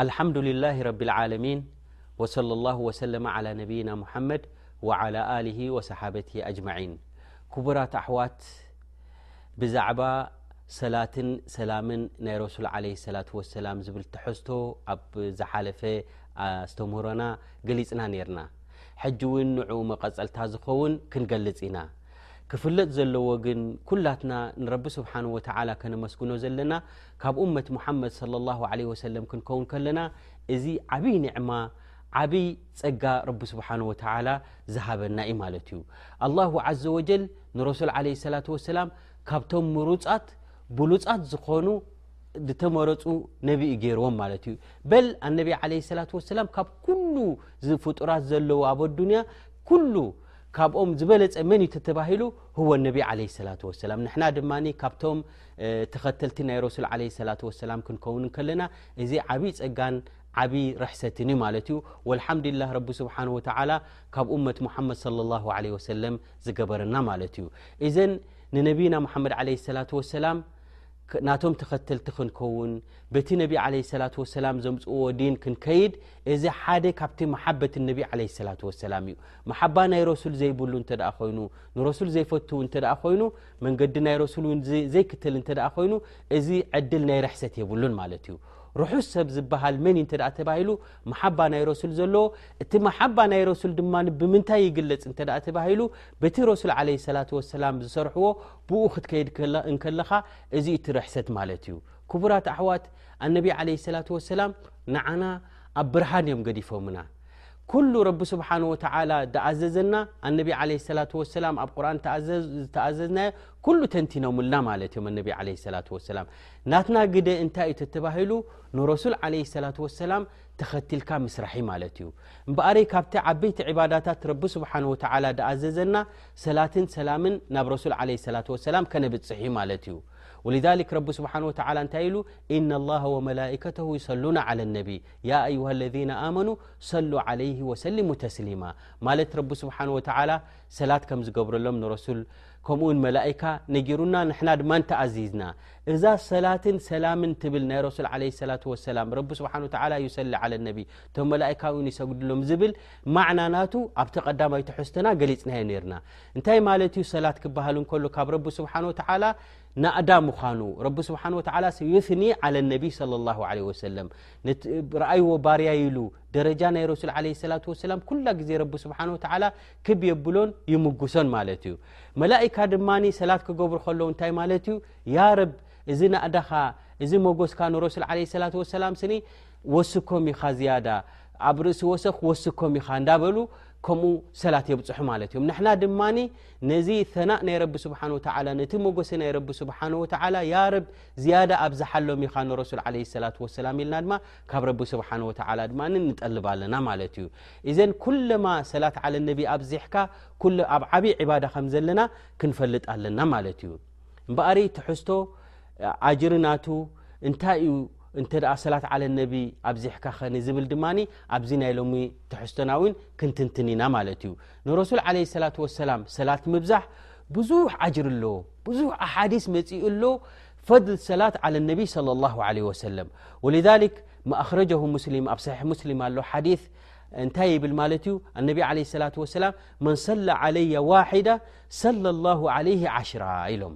ኣልሓምዱሊላሂ ረቢልዓለሚን ወሰለላሁ ወሰለመ ዓላ ነቢይና ሙሓመድ ወዓላ ኣሊሂ ወሰሓበቲሂ ኣጅማዒን። ክቡራት ኣሕዋት ብዛዕባ ሰላትን ሰላምን ናይ ረሱል ዓለይሂ ሰላቱ ወሰላም ዝብል ትሕዝቶ ኣብ ዝሓለፈ ኣስተምህሮና ገሊጽና ኔርና። ሕጂ ውን ንዕኡ መቐጸልታ ዝኸውን ክንገልጽ ኢና። ክፍለጥ ዘለዎ ግን ኩላትና ንረቢ ስብሓነሁ ወተዓላ ከነመስግኖ ዘለና ካብ ኡመት ሙሓመድ ሰለላሁ ዓለይሂ ወሰለም ክንከውን ከለና እዚ ዓብይ ኒዕማ ዓብይ ጸጋ ረቢ ስብሓን ወተዓላ ዝሃበና እዩ ማለት እዩ ኣላሁ ዓዘ ወጀል ንረሱል ዓለይሂ ሰላቱ ወሰላም ካብቶም ምሩጻት ብሉጻት ዝኾኑ ዝተመረፁ ነቢ ዩ ገይርዎም ማለት እዩ በል ኣነቢ ዓለ ሰላት ወሰላም ካብ ኩሉ ዝፍጡራት ዘለዎ ኣብ ኣዱንያ ኩሉ ካብኦም ዝበለፀ መን እዩ ተተባሂሉ ህወ ነቢ ዓለ ሰላት ወሰላም ንሕና ድማ ካብቶም ተኸተልቲ ናይ ረሱል ዓለይሂ ሰላቱ ወሰላም ክንከውን ከለና እዚ ዓብዪ ጸጋን ዓብዪ ርሕሰትን እዩ ማለት እዩ ወልሓምዱሊላህ ረቢ ስብሓን ወተዓላ ካብ ኡመት ሙሓመድ ሰለላሁ ዓለይሂ ወሰለም ዝገበረና ማለት እዩ እዘን ንነቢይና ሙሓመድ ዓለይሂ ሰላቱ ወሰላም ናቶም ተኸተልቲ ክንከውን በቲ ነቢ ዓለ ሰላት ወሰላም ዘምፅእዎ ዲን ክንከይድ እዚ ሓደ ካብቲ መሓበት ነቢ ዓለ ሰላት ወሰላም እዩ መሓባ ናይ ረሱል ዘይብሉ እንተደኣ ኮይኑ ንረሱል ዘይፈትው እንተደኣ ኮይኑ መንገዲ ናይ ረሱል ውን ዘይክተል እንተ ኮይኑ እዚ ዕድል ናይ ርሕሰት የብሉን ማለት እዩ ርሑስ ሰብ ዝበሃል መን እዩ እተ ተባሂሉ መሓባ ናይ ረሱል ዘለዎ እቲ መሓባ ናይ ረሱል ድማ ብምንታይ ይግለፅ እተ ተባሂሉ በቲ ረሱል ዓለ ሰላት ወሰላም ዝሰርሕዎ ብኡ ክትከይድ እንከለኻ እዚ እቲ ርሕሰት ማለት እዩ ክቡራት ኣሕዋት ኣነቢ ዓለ ሰላት ወሰላም ንዓና ኣብ ብርሃን እዮም ገዲፎምና ኩሉ ረቢ ስብሓን ወተዓላ ዝኣዘዘና ኣነቢ ዓለይሂ ሰላቱ ወሰላም ኣብ ቁርን ዝተኣዘዝናዮ ኩሉ ተንቲኖምልና ማለት እዮም ኣነቢ ዓለይሂ ሰላቱ ወሰላም ናትና ግደ እንታይ እዩ ተተባሂሉ ንረሱል ዓለይሂ ሰላቱ ወሰላም ተኸትልካ ምስራሒ ማለት እዩ እምበኣረይ ካብቲ ዓበይቲ ዕባዳታት ረቢ ስብሓን ወተዓላ ዝኣዘዘና ሰላትን ሰላምን ናብ ረሱል ዓለ ሰላት ወሰላም ከነብፅሕ እዩ ማለት እዩ ወልዛሊክ ረቢ ስብሓን ወተዓላ እንታይ ኢሉ ኢነ ላሃ ወመላኢከተሁ ይሰሉና ዓለ ነቢ ያ ኣዩሃ ለذነ ኣመኑ ሰሉ ዓለይህ ወሰሊሙ ተስሊማ ማለት ረቢ ስብሓን ወተዓላ ሰላት ከም ዝገብረሎም ንረሱል ከምኡ ውን መላእካ ነጊሩና ንሕና ድማ ንተኣዚዝና እዛ ሰላትን ሰላምን ትብል ናይ ረሱል ዓለ ሰላት ወሰላም ረቢ ስብሓን ወተዓላ ዩሰሊ ዓለ ነቢ እቶም መላእካ እውን ይሰግድሎም ዝብል ማዕና ናቱ ኣብቲ ቀዳማይ ትሕዝቶና ገሊጽናዮ ነርና እንታይ ማለት እዩ ሰላት ክበሃል እንከሎ ካብ ረቢ ስብሓን ወተዓላ ናእዳ ምዃኑ ረቢ ስብሓን ወተላ ዩስኒ ዓለ ነቢይ ለ ላ ለ ወሰለም ረኣይዎ ባርያ ኢሉ ደረጃ ናይ ረሱል ዓለ ሰላት ወሰላም ኩላ ግዜ ረቢ ስብሓን ወተላ ክብ የብሎን ይምጉሶን ማለት እዩ መላእካ ድማ ሰላት ክገብሩ ከለዉ እንታይ ማለት እዩ ያ ረብ እዚ ናእዳኻ እዚ መጎስካ ንረሱል ዓለ ሰላት ወሰላም ስኒ ወስኮም ኢኻ ዝያዳ ኣብ ርእሲ ወሰኽ ወስኮም ኢኻ እንዳበሉ ከምኡ ሰላት የብፅሑ ማለት እዮም ንሕና ድማ ነዚ ثናእ ናይ ረቢ ስብሓን ወተላ ነቲ መጎሲ ናይ ረቢ ስብሓን ወተላ ያረብ ዝያዳ ኣብዝሓሎም ኢኻ ንረሱል ለ ሰላት ወሰላም ኢልና ድማ ካብ ረቢ ስብሓን ወተላ ድማ ንጠልብ ኣለና ማለት እዩ እዘን ኩለማ ሰላት ዓለ ነቢ ኣብዚሕካ ኣብ ዓብዪ ዕባዳ ከም ዘለና ክንፈልጥ ኣለና ማለት እዩ እምበኣሪ ትሕዝቶ ኣጅሪ ናቱ እንታይ እዩ እንተ ሰላት ዓለ ነቢ ኣብዚሕካ ኸ ንዝብል ድማ ኣብዚ ናይ ሎሚ ትሕዝቶና እውን ክንትንትን ኢና ማለት እዩ ንረሱል ዓለይሂ ሰላቱ ወሰላም ሰላት ምብዛሕ ብዙሕ ኣጅሪ ኣለዎ። ብዙሕ ኣሓዲስ መጺኡ ኣሎ ፈድል ሰላት ዓለ ነቢይ ሰለላሁ ዓለይሂ ወሰለም። ወሊዛሊክ መኣኽረጀሁ ሙስሊም ኣብ ሰሒሕ ሙስሊም ኣሎ ሓዲስ እንታይ ይብል ማለት እዩ ኣነቢ ዓለይሂ ሰላቱ ወሰላም መን ሰለ ዓለየ ዋሒዳ ሰለላሁ ዓለይሂ ዓሽራ ኢሎም።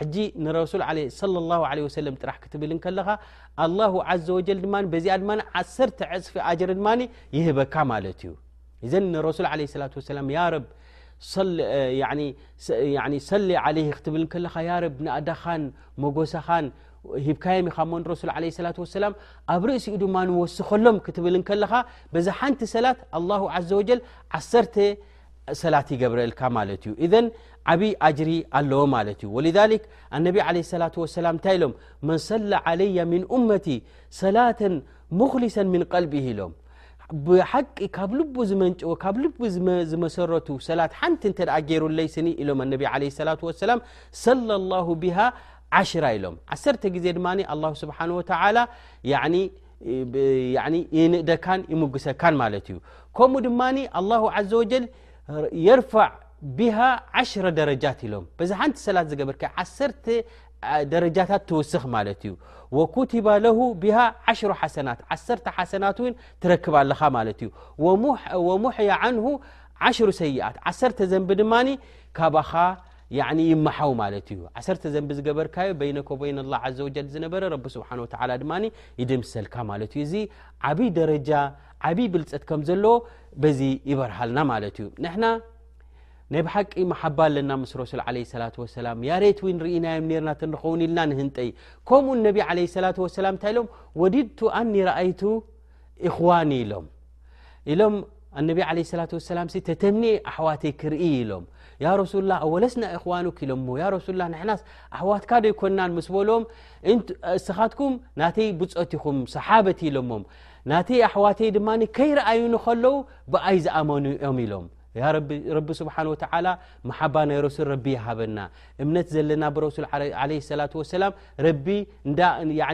ሕጂ ንረሱል ዓለ ሰለላሁ ዓለይሂ ወሰለም ጥራሕ ክትብል ከለኻ ኣላሁ ዓዘ ወጀል ድማ በዚኣ ድማ ዓሰርተ ዕጽፊ ኣጅሪ ድማ ይህበካ ማለት እዩ። እዘን ንረሱል ዓለ ስላት ወሰላም ያ ረብ ሰሊ ዓለይ ክትብል ከለኻ ያ ረብ ንእዳኻን መጎሰኻን ሂብካዮም ኢኻ ሞ ንረሱል ዓለ ስላት ወሰላም ኣብ ርእሲኡ ድማ ንወስኸሎም ክትብል ከለኻ በዛ ሓንቲ ሰላት ኣላሁ ዘ ወጀል ዓሰርተ ሰላት ይገብረልካ ማለት እዩ እዘን ዓብይ ኣጅሪ ኣለዎ ማለት እዩ ወልሊክ ኣነቢ ዓለ ስላት ወሰላም እንታይ ኢሎም መን ሰላ ዓለያ ምን እመቲ ሰላተን ሙክሊሰን ምን ቀልቢ ኢሎም ብሓቂ ካብ ልቡ ዝመንጨወ ካብ ልቢ ዝመሰረቱ ሰላት ሓንቲ እተ ገይሩለይ ስኒ ኢሎም ኣነቢ ለ ላ ወሰላም ሰለ ላ ብሃ ዓሽራ ኢሎም ዓሰርተ ግዜ ድማ ኣላ ስብሓን ወተላ ይንእደካን ይምጉሰካን ማለት እዩ ከምኡ ድማ ኣላ ዘ ወጀል የርፋዕ ብሃ ዓሽረ ደረጃት ኢሎም በዚ ሓንቲ ሰላት ዝገብርከ ደረጃታት ትውስኽ ማለት እዩ ወኩቲባ ለሁ ብሃ ዓሽሮ ሓሰናት ዓሰርተ ሓሰናት እውን ትረክብ ኣለኻ ማለት እዩ ወሙሕያ ዓንሁ ዓሽሩ ሰይኣት ዓሰርተ ዘንቢ ድማ ካባኻ ይመሓው ማለት እዩ ዓሰርተ ዘንቢ ዝገበርካዮ በይነኮ በይን ላ ዘ ወጀል ዝነበረ ረቢ ስብሓን ወተላ ድማ ይድምሰልካ ማለት እዩ እዚ ዓብይ ደረጃ ዓብይ ብልፀት ከም ዘለዎ በዚ ይበርሃልና ማለት እዩ ንሕና ናይ ብሓቂ መሓባ ኣለና ምስ ረሱል ለ ሰላት ወሰላም ያሬት ውን ርኢናዮም ነርና ተንኸውን ኢልና ንህንጠይ ከምኡ ነቢ ለ ሰላት ወሰላም እንታይ ኢሎም ወዲድቱ ኣኒ ረኣይቱ እኽዋኒ ኢሎም ኢሎም ኣነቢ ለ ሰላት ወሰላም ተተምኒኤ ኣሕዋትይ ክርኢ ኢሎም ያ ረሱል ላ ኣወለስና እኽዋኑ ክኢሎሞ ያ ረሱል ላ ንሕናስ ኣሕዋትካ ዶ ይኮናን ምስ በሎም እስኻትኩም ናተይ ብፆት ይኹም ሰሓበት ኢሎሞም ናተይ ኣሕዋትይ ድማ ከይረኣዩኒ ከለዉ ብኣይ ዝኣመኑ እዮም ኢሎም ያ ረቢ ረቢ ስብሓን ወተዓላ መሓባ ናይ ረሱል ረቢ ይሃበና እምነት ዘለና ብረሱል ዓለ ሰላት ወሰላም ረቢ እንዳ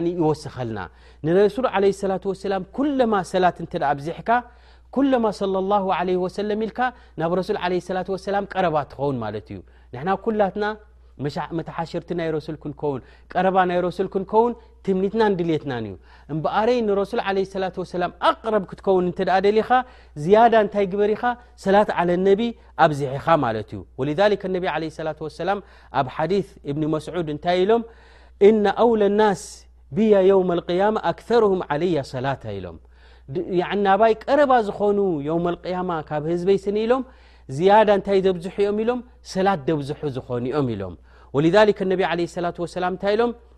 ይወስኸልና ንረሱል ዓለ ሰላት ወሰላም ኩለማ ሰላት እንተ ኣብዚሕካ ኩለማ ስለ ላሁ ዓለ ወሰለም ኢልካ ናብ ረሱል ዓለ ሰላት ወሰላም ቀረባ ትኸውን ማለት እዩ ንሕና ኩላትና መተሓሽርቲ ናይ ረሱል ክንከውን ቀረባ ናይ ረሱል ክንከውን ትምኒትናን ድልትናን እዩ እምበኣረይ ንረሱል ለ ሰላት ወሰላም ኣቅረብ ክትከውን እንተ ደሊኻ ዝያዳ እንታይ ግበር ኢኻ ሰላት ዓለ ነቢ ኣብዚሒኻ ማለት እዩ ወ ነቢ ለ ሰላ ወሰላም ኣብ ሓዲ እብኒ መስዑድ እንታይ ኢሎም እነ ኣውለ ናስ ብያ የውም ልቅያማ ኣክተርሁም ዓለያ ሰላታ ኢሎም ናባይ ቀረባ ዝኾኑ የውም ልቅያማ ካብ ህዝበይ ስኒ ኢሎም ዝያዳ እንታይ ዘብዝሑ እዮም ኢሎም ሰላት ዘብዝሑ ዝኾኑ እዮም ኢሎም ወ ነቢ ለ ሰላ ወሰላም እንታይ ኢሎም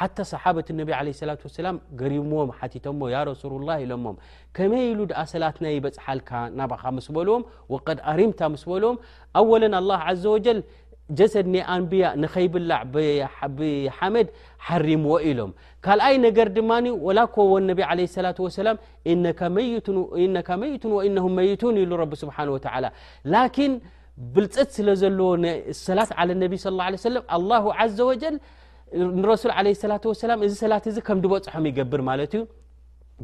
ሓታ ሰሓበት እነቢ ዓለ ሰላት ወሰላም ገሪምዎም ሓቲቶሞ ያ ረሱሉላ ኢሎሞም ከመይ ኢሉ ድኣ ሰላትና ይበፅሓልካ ናባኻ ምስ በልዎም ወቀድ ኣሪምታ ምስ በልዎም ኣወለን ኣላ ዘ ወጀል ጀሰድ ናይ ኣንብያ ንኸይብላዕ ብሓመድ ሓሪምዎ ኢሎም ካልኣይ ነገር ድማ ወላ ኮዎ እነቢ ዓለ ሰላት ወሰላም እነካ መይቱን ወእነሁም መይቱን ኢሉ ረቢ ስብሓን ወተዓላ ላኪን ብልፀት ስለ ዘለዎ ሰላት ዓለ ነቢ ስ ላ ሰለም ኣላ ዘ ወጀል ንረሱል ዓለ ሰላት ወሰላም እዚ ሰላት እዚ ከም ድበፅሖም ይገብር ማለት እዩ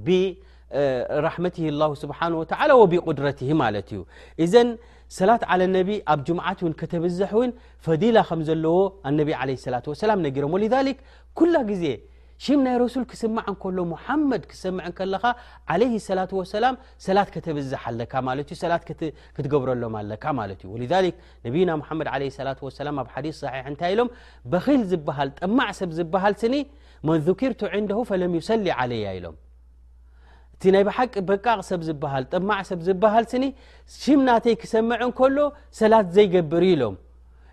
ብራሕመት ላ ስብሓን ወተላ ወብቁድረት ማለት እዩ እዘን ሰላት ዓለ ነቢ ኣብ ጅምዓት እውን ከተብዝሕ እውን ፈዲላ ከም ዘለዎ ኣነቢ ዓለ ሰላት ወሰላም ነጊሮም ወልሊክ ኩላ ግዜ ሽም ናይ ረሱል ክስማዕ እንከሎ ሙሓመድ ክሰምዕ ከለኻ ዓለይ ሰላት ወሰላም ሰላት ከተብዝሕ ኣለካ ማለት እዩ ሰላት ክትገብረሎም ኣለካ ማለት እዩ ወልሊክ ነብዩና ሙሓመድ ዓለ ሰላት ወሰላም ኣብ ሓዲስ ሰሒሕ እንታይ ኢሎም በኺል ዝበሃል ጠማዕ ሰብ ዝበሃል ስኒ መን ዙኪርቱ ዕንደሁ ፈለም ዩሰሊ ዓለያ ኢሎም እቲ ናይ ብሓቂ በቃቕ ሰብ ዝበሃል ጠማዕ ሰብ ዝበሃል ስኒ ሽም ናተይ ክሰምዐ እንከሎ ሰላት ዘይገብር እዩ ኢሎም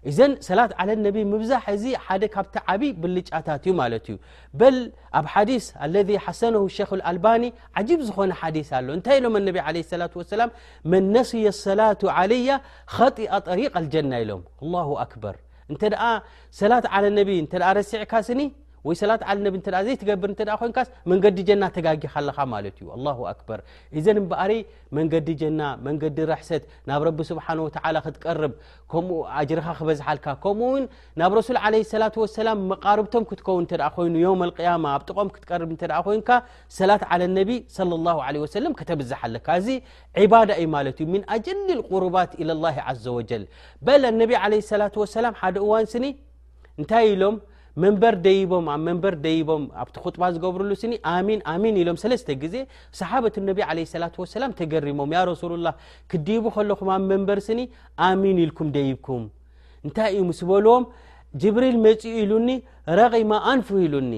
እዘን ሰላት ዓለ ነቢ ምብዛሕ እዚ ሓደ ካብቲ ዓብዪ ብልጫታት እዩ ማለት እዩ በል ኣብ ሓዲስ ኣለذ ሓሰነሁ ሸክ ኣልባኒ ዓጂብ ዝኾነ ሓዲስ ኣሎ እንታይ ኢሎም ኣነቢ ዓለ ሰላት ወሰላም መን ነስየ ሰላቱ ዓለያ ኸጢኣ ጠሪቅ ኣልጀና ኢሎም ኣላሁ ኣክበር እንተ ደኣ ሰላት ዓለ ነቢ እንተ ረሲዕካ ስኒ ወይ ሰላት ዓለ ነቢ እተ ዘይትገብር እተ ኮንካስ መንገዲ ጀና ተጋጊኻ ኣለኻ ማለት እዩ ኣላሁ ኣክበር እዘን እምበኣሪ መንገዲ ጀና መንገዲ ርሕሰት ናብ ረቢ ስብሓን ወተዓላ ክትቀርብ ከምኡ ኣጅርኻ ክበዝሓልካ ከምኡ ውን ናብ ረሱል ዓለ ሰላት ወሰላም መቃርብቶም ክትከውን እተ ኮይኑ ዮም ኣልቅያማ ኣብ ጥቖም ክትቀርብ እተ ኮይንካ ሰላት ዓለ ነቢ ለ ላ ለ ወሰለም ከተብዝሓ ኣለካ እዚ ባዳ እዩ ማለት እዩ ምን ኣጀሊ ቁሩባት ኢለ ላ ዘ ወጀል በለ ነቢ ለ ሰላ ሰላም ሓደ እዋን ስኒ እንታይ ኢሎም መንበር ደይቦም ኣብ መንበር ደይቦም ኣብቲ ክጥባ ዝገብርሉ ስኒ ኣሚን ኣሚን ኢሎም ሰለስተ ግዜ ሰሓበት ነቢ ለ ሰላ ሰላም ተገሪሞም ያ ረሱሉ ላ ክዲቡ ከለኹም ኣብ መንበር ስኒ ኣሚን ኢልኩም ደይብኩም እንታይ እዩ ምስ በልዎም ጅብሪል መፅኡ ኢሉኒ ረቂማ ኣንፉ ኢሉኒ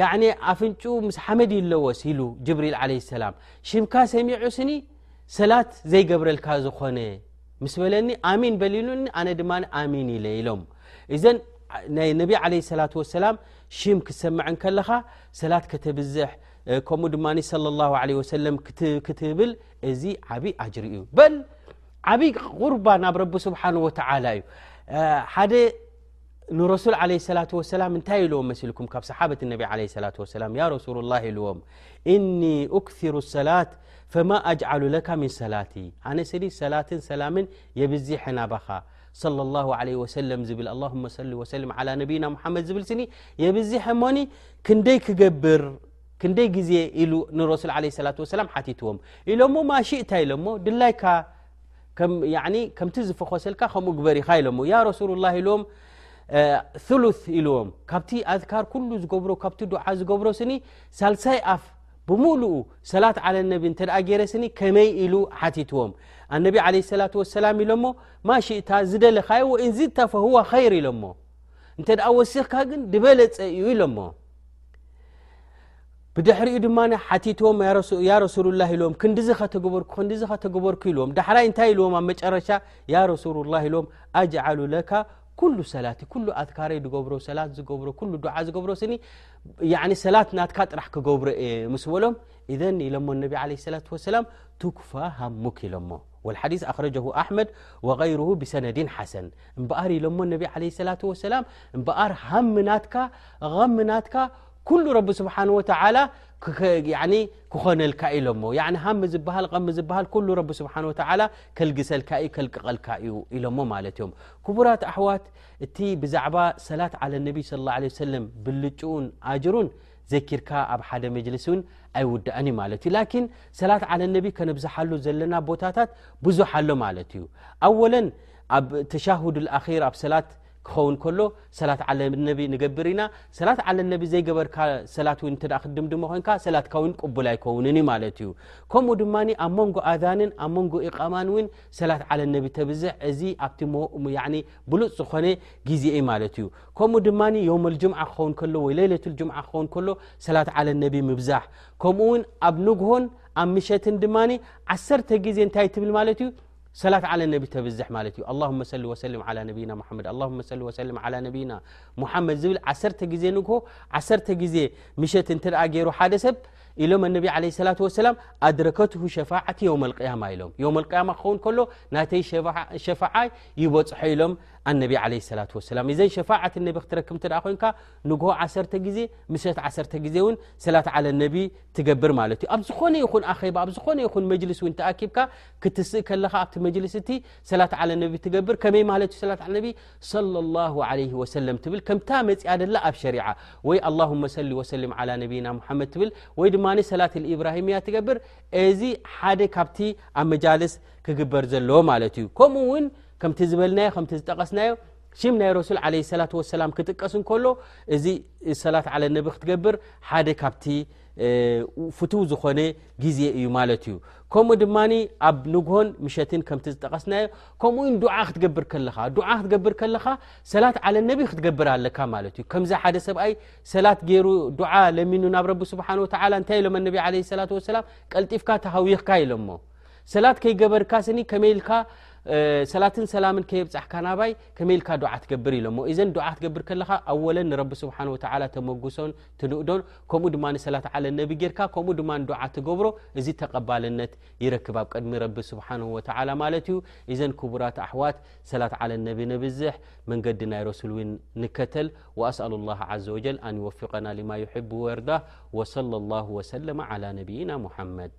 ያዕኒ ኣፍንጩ ምስ ሓመድ ይለወስ ኢሉ ጅብሪል ዓለ ሰላም ሽምካ ሰሚዑ ስኒ ሰላት ዘይገብረልካ ዝኾነ ምስ በለኒ ኣሚን በሊሉኒ ኣነ ድማ ኣሚን ኢለ ኢሎም እዘን ናይ ነቢ ዓለ ሰላት ወሰላም ሽም ክትሰምዐ ከለኻ ሰላት ከተብዝሕ ከምኡ ድማ ለ ላ ለ ወሰለም ክትብል እዚ ዓብይ ኣጅሪ እዩ በል ዓብይ ቁርባ ናብ ረቢ ስብሓን ወተዓላ እዩ ሓደ ንረሱል ዓለ ሰላት ወሰላም እንታይ ኢልዎም መሲልኩም ካብ ሰሓበት ነቢ ዓለ ሰላት ወሰላም ያ ረሱሉ ላ ኢልዎም እኒ ኡክሩ ሰላት ፈማ ኣጅዓሉ ለካ ምን ሰላቲ ኣነ ስዲ ሰላትን ሰላምን የብዚሐናባኻ صለ ላሁ ለ ወሰለም ዝብል ኣላሁመ ሰሊ ወሰልም ዓላ ነብይና ሙሓመድ ዝብል ስኒ የብዚሐ ሞኒ ክንደይ ክገብር ክንደይ ግዜ ኢሉ ንረሱል ዓለ ሰላት ወሰላም ሓቲትዎም ኢሎሞ ማሽእታ ኢሎሞ ድላይካ ከምቲ ዝፈኮሰልካ ከምኡ ግበር ኢኻ ኢሎሞ ያ ረሱሉ ላ ኢልዎም ሉት ኢልዎም ካብቲ ኣዝካር ኩሉ ዝገብሮ ካብቲ ዱዓ ዝገብሮ ስኒ ሳልሳይ ኣፍ ብምሉኡ ሰላት ዓለ ነቢ እንተ ገይረ ስኒ ከመይ ኢሉ ሓቲትዎም ኣነቢ ዓለ ሰላት ወሰላም ኢሎሞ ማሽእታ ዝደለኻዮ ወእንዝታ ፈህዋ ኸይር ኢሎሞ እንተ ደኣ ወሲኽካ ግን ድበለጸ እዩ ኢሎሞ ብድሕሪኡ ድማ ሓቲትዎም ያ ረሱሉላ ኢልዎም ክንዲዚ ከተግበርኩ ክንዲዚ ከተግበርኩ ኢልዎም ዳሕራይ እንታይ ኢልዎም ኣብ መጨረሻ ያ ረሱሉላ ኢልዎም ኣጅዓሉ ለካ ኩሉ ሰላት ኩሉ ኣትካረይ ዝገብሮ ሰላት ዝገብሮ ኩሉ ዱዓ ዝገብሮ ስኒ ሰላት ናትካ ጥራሕ ክገብሮ እየ ምስ በሎም እዘን ኢሎሞ ነቢ ዓለ ሰላት ወሰላም ቱክፋ ሃሙክ ኢሎሞ ወልሓዲስ ኣክረጀ ኣሕመድ ወغይሩ ብሰነዲን ሓሰን እምበኣር ኢሎሞ ነቢ ዓለ ሰላት ወሰላም እምበኣር ሃም ናትካ ም ናትካ ኩሉ ረቢ ስብሓን ወተላ ክኾነልካ እዩ ኢሎሞ ሃሚ ዝበሃል ሚ ዝበሃል ኩሉ ረቢ ስብሓ ወተላ ከልግሰልካ እዩ ከልቅቐልካ እዩ ኢሎሞ ማለት እዮም ክቡራት ኣሕዋት እቲ ብዛዕባ ሰላት ዓለ ነቢ ስለ ላ ለ ሰለም ብልጭኡን ኣጅሩን ዘኪርካ ኣብ ሓደ መጅልስ እውን ኣይውዳእን እዩ ማለት እዩ ላኪን ሰላት ዓለ ነቢ ከነብዝሓሉ ዘለና ቦታታት ብዙሓ ኣሎ ማለት እዩ ኣወለን ኣብ ተሻሁድ ኣራ ኣብ ሰላት ክኸውን ከሎ ሰላት ዓለ ነቢ ንገብር ኢና ሰላት ዓለ ነቢ ዘይገበርካ ሰላት ን ክድምድሞ ኮንካ ሰላትካ ውን ቅቡል ኣይከውንን ዩ ማለት እዩ ከምኡ ድማ ኣብ መንጎ ኣዛንን ኣብ መንጎ ኢቃማን ውን ሰላት ዓለ ነቢ ተብዝሕ እዚ ኣብቲ ብሉፅ ዝኾነ ግዜ ዩ ማለት እዩ ከምኡ ድማ ዮም ልጅምዓ ክኸውን ከሎ ወይ ለይለት ልጅምዓ ክኸውን ከሎ ሰላት ዓለ ነቢ ምብዛሕ ከምኡ ውን ኣብ ንግሆን ኣብ ምሸትን ድማ ዓሰርተ ግዜ እንታይ ትብል ማለት እዩ ሰላት ዓለ ነቢ ተብዝሕ ማለት እዩ ኣላሁመ ሰሊ ወሰልም ዓላ ነብይና ሙሓመድ ኣላሁመ ሰሊ ወሰልም ዓላ ነብይና ሙሓመድ ዝብል ዓሰርተ ግዜ ንግሆ ዓሰርተ ግዜ ምሸት እንተ ደኣ ገይሩ ሓደ ሰብ ኢሎም ኣነቢ ዓለ ሰላት ወሰላም ኣድረከትሁ ሸፋዓት ዮም ኣልቅያማ ኢሎም ዮም ኣልቅያማ ክኸውን ከሎ ናተይ ሸፋዓ ይበፅሖ ኢሎም ኣነቢ ዓለ ሰላት ወሰላም እዘን ሸፋዓት ነቢ ክትረክብ እንተ ደኣ ኮንካ ንግሆ ዓሰርተ ግዜ ምሸት ዓሰርተ ግዜ እውን ሰላት ዓለ ነቢ ትገብር ማለት እዩ ኣብ ዝኾነ ይኹን ኣኼባ ኣብ ዝኾነ ይኹን መጅልስ እውን ተኣኪብካ ክትስእ ከለኻ ኣብቲ መጅልስ እቲ ሰላት ዓለ ነቢ ትገብር ከመይ ማለት ዩ ሰላት ዓለ ነቢ صለ ላه ለ ወሰለም ትብል ከምታ መፅኣ ደላ ኣብ ሸሪዓ ወይ ኣላሁመ ሰሊ ወሰሊም ዓላ ነብይና ሙሓመድ ትብል ወይ ድማ ሰላት ልኢብራሂም እያ ትገብር እዚ ሓደ ካብቲ ኣብ መጃልስ ክግበር ዘለዎ ማለት እዩ ከምኡ ውን ከምቲ ዝበልናዮ ከምቲ ዝጠቐስናዮ ሽም ናይ ረሱል ዓለ ሰላት ወሰላም ክጥቀስ እንከሎ እዚ ሰላት ዓለ ነቢ ክትገብር ሓደ ካብቲ ፍትው ዝኾነ ግዜ እዩ ማለት እዩ ከምኡ ድማ ኣብ ንግሆን ምሸትን ከምቲ ዝጠቀስናዮ ከምኡ ውን ዱዓ ክትገብር ከለኻ ዱዓ ክትገብር ከለኻ ሰላት ዓለ ነቢ ክትገብር ኣለካ ማለት እዩ ከምዚ ሓደ ሰብኣይ ሰላት ገይሩ ዱዓ ለሚኑ ናብ ረቢ ስብሓን ወተላ እንታይ ኢሎም ኣነቢ ለ ሰላ ወሰላም ቀልጢፍካ ተሃዊኽካ ኢሎሞ ሰላት ከይገበርካ ስኒ ከመይ ኢልካ ሰላትን ሰላምን ከየብፃሕካ ናባይ ከመይ ኢልካ ዱዓ ትገብር ኢሎሞ እዘን ዱዓ ክትገብር ከለኻ ኣወለን ንረቢ ስብሓን ወተላ ተመጉሶን ትንእዶን ከምኡ ድማ ሰላት ዓለ ነቢ ጌርካ ከምኡ ድማ ዱዓ ትገብሮ እዚ ተቀባልነት ይረክብ ኣብ ቅድሚ ረቢ ስብሓን ወተላ ማለት እዩ እዘን ክቡራት ኣሕዋት ሰላት ዓለ ነቢ ነብዝሕ መንገዲ ናይ ረሱል ውን ንከተል ወኣስኣሉ ላ ዘ ወጀል ኣን ይወፊቀና ልማ ይሕቡ ወርዳ ወሰለ ላሁ ወሰለማ ዓላ ነብይና ሙሓመድ